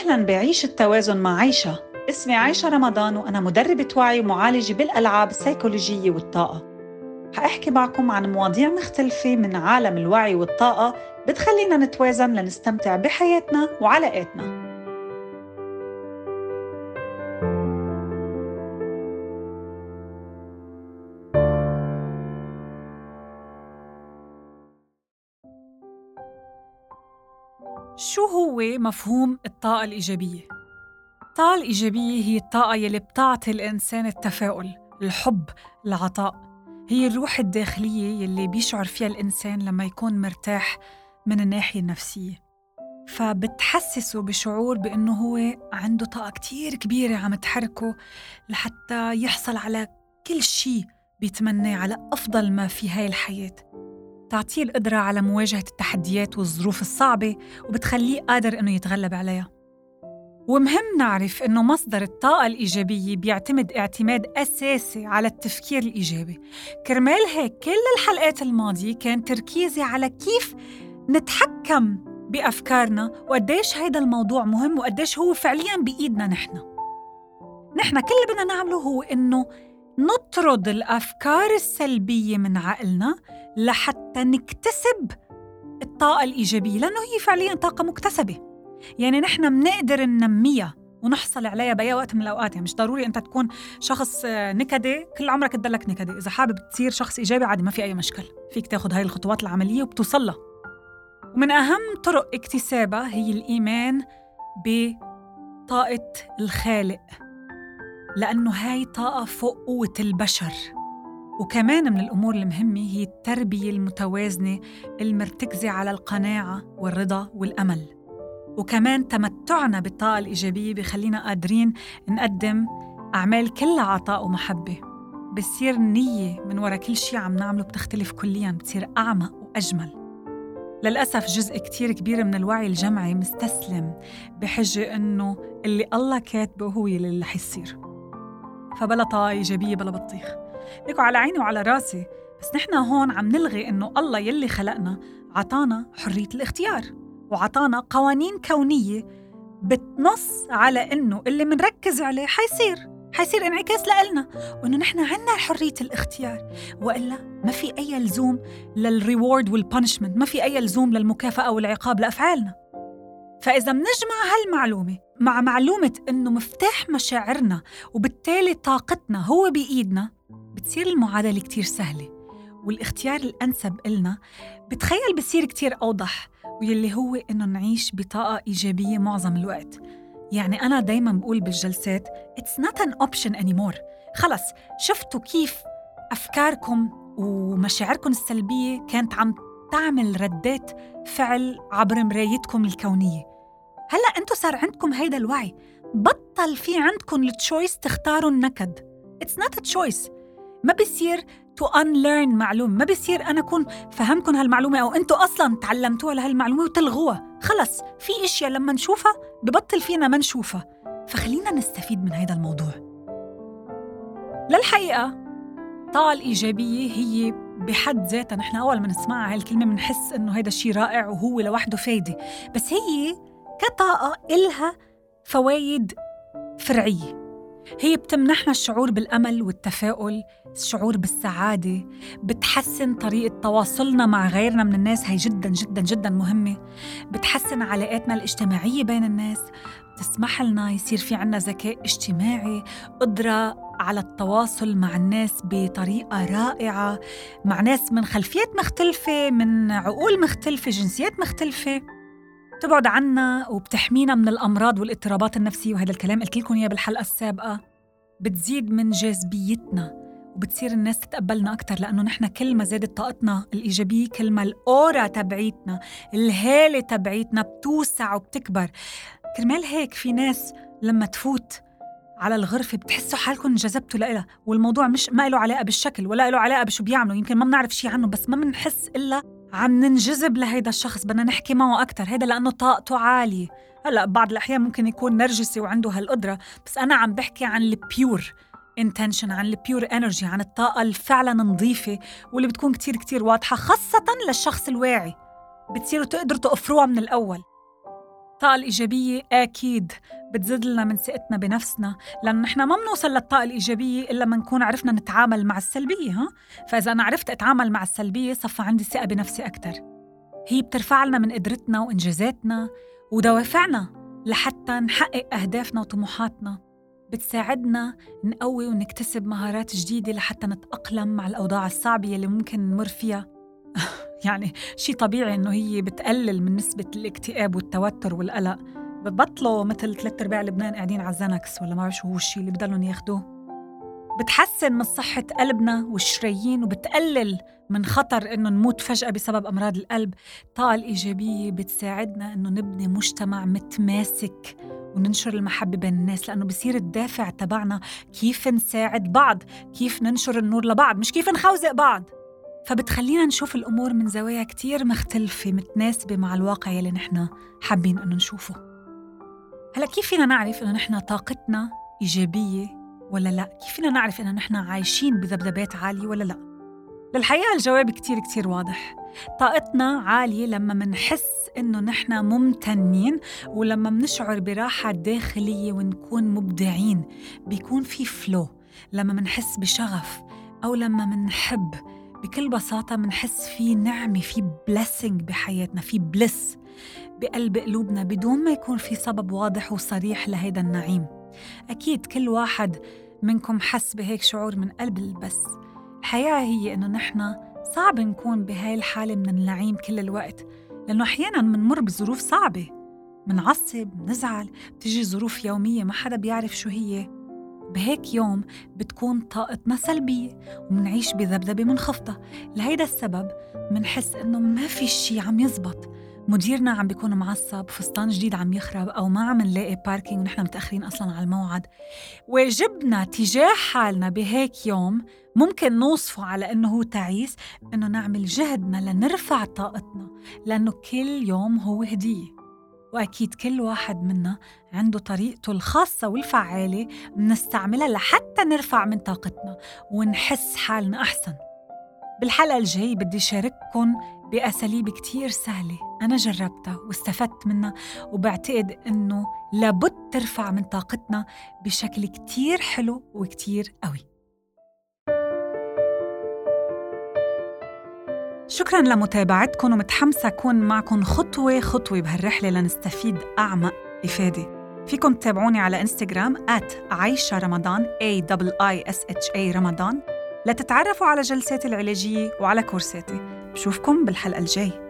أهلا بعيش التوازن مع عيشة. اسمي عيشة رمضان وأنا مدربة وعي ومعالجة بالألعاب السيكولوجية والطاقة. حأحكي معكم عن مواضيع مختلفة من عالم الوعي والطاقة بتخلينا نتوازن لنستمتع بحياتنا وعلاقاتنا. شو هو مفهوم الطاقة الإيجابية؟ الطاقة الإيجابية هي الطاقة يلي بتعطي الإنسان التفاؤل، الحب، العطاء. هي الروح الداخلية يلي بيشعر فيها الإنسان لما يكون مرتاح من الناحية النفسية. فبتحسسه بشعور بأنه هو عنده طاقة كتير كبيرة عم تحركه لحتى يحصل على كل شيء بيتمناه على أفضل ما في هاي الحياة. بتعطيه القدرة على مواجهة التحديات والظروف الصعبة وبتخليه قادر إنه يتغلب عليها. ومهم نعرف إنه مصدر الطاقة الإيجابية بيعتمد اعتماد أساسي على التفكير الإيجابي. كرمال هيك كل الحلقات الماضية كان تركيزي على كيف نتحكم بأفكارنا وقديش هيدا الموضوع مهم وقديش هو فعلياً بإيدنا نحن. نحن كل اللي بدنا نعمله هو إنه نطرد الأفكار السلبية من عقلنا لحتى نكتسب الطاقة الإيجابية لأنه هي فعليا طاقة مكتسبة. يعني نحن بنقدر ننميها ونحصل عليها بأي وقت من الأوقات. يعني مش ضروري أنت تكون شخص نكدي كل عمرك تضلك نكدي إذا حابب تصير شخص إيجابي عادي ما في أي مشكل فيك تاخذ هاي الخطوات العملية وبتوصل لها. ومن أهم طرق اكتسابها هي الإيمان بطاقة الخالق لأنه هاي طاقة فوق قوة البشر. وكمان من الأمور المهمة هي التربية المتوازنة المرتكزة على القناعة والرضا والأمل. وكمان تمتعنا بالطاقة الإيجابية بخلينا قادرين نقدم أعمال كلها عطاء ومحبة. بصير النية من وراء كل شيء عم نعمله بتختلف كليا بتصير أعمق وأجمل. للأسف جزء كتير كبير من الوعي الجمعي مستسلم بحجة إنه اللي الله كاتبه هو اللي رح يصير. فبلا طاقة إيجابية بلا بطيخ. ليكو على عيني وعلى راسي. بس نحن هون عم نلغي إنه الله يلي خلقنا عطانا حرية الاختيار وعطانا قوانين كونية بتنص على إنه اللي منركز عليه حيصير حيصير انعكاس لإلنا وإنه نحن عنا حرية الاختيار. وإلا ما في أي لزوم لل reward وال punishment ما في أي لزوم للمكافأة والعقاب لأفعالنا. فإذا منجمع هالمعلومة مع معلومة إنه مفتاح مشاعرنا وبالتالي طاقتنا هو بإيدنا بتصير المعادلة كتير سهلة والاختيار الأنسب إلنا بتخيل بصير كتير أوضح واللي هو إنه نعيش بطاقة إيجابية معظم الوقت. يعني أنا دايما بقول بالجلسات It's not an option anymore. خلص شفتوا كيف أفكاركم ومشاعركم السلبية كانت عم تعمل ردات فعل عبر مرايتكم الكونية. هلأ أنتم صار عندكم هيدا الوعي بطل في عندكم ال choice تختاروا النكد. it's not a choice ما بصير to unlearn معلومة ما بصير أنا أكون فهمكم هالمعلومة أو أنتم أصلا تعلمتوها لهالمعلومة وتلغوها. خلص في إشياء لما نشوفها ببطل فينا ما نشوفها. فخلينا نستفيد من هذا الموضوع. للحقيقة الطاقة الإيجابية هي بحد ذاتها نحن أول ما نسمعها هاي الكلمة بنحس إنه هيدا الشيء رائع وهو لوحده فايدة. بس هي كطاقة إلها فوايد فرعية. هي بتمنحنا الشعور بالأمل والتفاؤل الشعور بالسعادة بتحسن طريقة تواصلنا مع غيرنا من الناس هي جدا جدا جدا مهمة. بتحسن علاقاتنا الاجتماعية بين الناس. بتسمح لنا يصير في عنا ذكاء اجتماعي قدرة على التواصل مع الناس بطريقة رائعة مع ناس من خلفيات مختلفة من عقول مختلفة جنسيات مختلفة. بتبعد عنا وبتحمينا من الأمراض والاضطرابات النفسية وهذا الكلام قلت لكم إياه بالحلقة السابقة. بتزيد من جاذبيتنا وبتصير الناس تتقبلنا أكتر لأنه نحن كل ما زادت طاقتنا الإيجابية كل ما الأورا تبعيتنا الهالة تبعيتنا بتوسع وبتكبر. كرمال هيك في ناس لما تفوت على الغرفة بتحسوا حالكم انجذبتوا لإلها والموضوع مش ما له علاقة بالشكل ولا له علاقة بشو بيعملوا يمكن ما بنعرف شيء عنه بس ما بنحس إلا عم ننجذب لهيدا الشخص بدنا نحكي معه أكتر هيدا لأنه طاقته عالية. هلأ بعض الأحيان ممكن يكون نرجسي وعنده هالقدرة بس أنا عم بحكي عن ال pure intention عن ال pure energy عن الطاقة الفعلا نظيفة واللي بتكون كتير كتير واضحة خاصة للشخص الواعي. بتصيروا تقدروا تقفروها من الأول. الطاقة الإيجابية؟ أكيد. بتزيد لنا من ثقتنا بنفسنا لأنه نحن ما بنوصل للطاقة الإيجابية إلا ما نكون عرفنا نتعامل مع السلبية ها؟ فإذا أنا عرفت أتعامل مع السلبية صفى عندي ثقة بنفسي أكتر. هي بترفع لنا من قدرتنا وإنجازاتنا ودوافعنا لحتى نحقق أهدافنا وطموحاتنا. بتساعدنا نقوي ونكتسب مهارات جديدة لحتى نتأقلم مع الأوضاع الصعبة اللي ممكن نمر فيها. يعني شيء طبيعي إنه هي بتقلل من نسبة الاكتئاب والتوتر والقلق. ببطلوا مثل ثلاث أرباع لبنان قاعدين على الزنكس ولا ما بعرف شو هو الشيء اللي بدلهم ياخدوه. بتحسن من صحة قلبنا والشرايين وبتقلل من خطر إنه نموت فجأة بسبب أمراض القلب. الطاقة الإيجابية بتساعدنا إنه نبني مجتمع متماسك وننشر المحبة بين الناس لأنه بصير الدافع تبعنا كيف نساعد بعض كيف ننشر النور لبعض مش كيف نخوزق بعض. فبتخلينا نشوف الأمور من زوايا كتير مختلفة متناسبة مع الواقع يلي نحن حابين إنه نشوفه هلا كيف فينا نعرف إنه نحن طاقتنا إيجابية ولا لا؟ كيف فينا نعرف إنه نحن عايشين بذبذبات عالية ولا لا؟ للحقيقة الجواب كتير كتير واضح طاقتنا عالية لما منحس إنه نحن ممتنين ولما منشعر براحة داخلية ونكون مبدعين بيكون في flow لما منحس بشغف أو لما منحب بكل بساطة منحس في نعمة في blessing بحياتنا في bliss بقلب قلوبنا بدون ما يكون في سبب واضح وصريح لهيدا النعيم. أكيد كل واحد منكم حس بهيك شعور من قلب بس الحقيقة هي إنه نحن صعب نكون بهاي الحالة من النعيم كل الوقت لأنه أحيانا منمر بظروف صعبة. منعصب منزعل بتجي ظروف يومية ما حدا بيعرف شو هي. بهيك يوم بتكون طاقتنا سلبية ومنعيش بذبذبة منخفضة لهيدا السبب منحس إنه ما في شي عم يزبط. مديرنا عم بيكون معصب فستان جديد عم يخرب أو ما عم نلاقي باركينج ونحن متأخرين أصلا على الموعد. واجبنا تجاه حالنا بهيك يوم ممكن نوصفه على إنه هو تعيس إنه نعمل جهدنا لنرفع طاقتنا لأنه كل يوم هو هدية. وأكيد كل واحد منا عنده طريقته الخاصة والفعالة منستعملها لحتى نرفع من طاقتنا ونحس حالنا أحسن. بالحلقة الجاي بدي شارككم بأساليب كتير سهلة أنا جربتها واستفدت منها وبعتقد إنه لابد ترفع من طاقتنا بشكل كتير حلو وكتير قوي. شكرا لمتابعتكم ومتحمسة أكون معكم خطوة خطوة بهالرحلة لنستفيد أعمق إفادة. فيكم تتابعوني على إنستغرام at عايشة رمضان A I S H A رمضان. لتتعرفوا على جلساتي العلاجية وعلى كورساتي. بشوفكم بالحلقة الجاي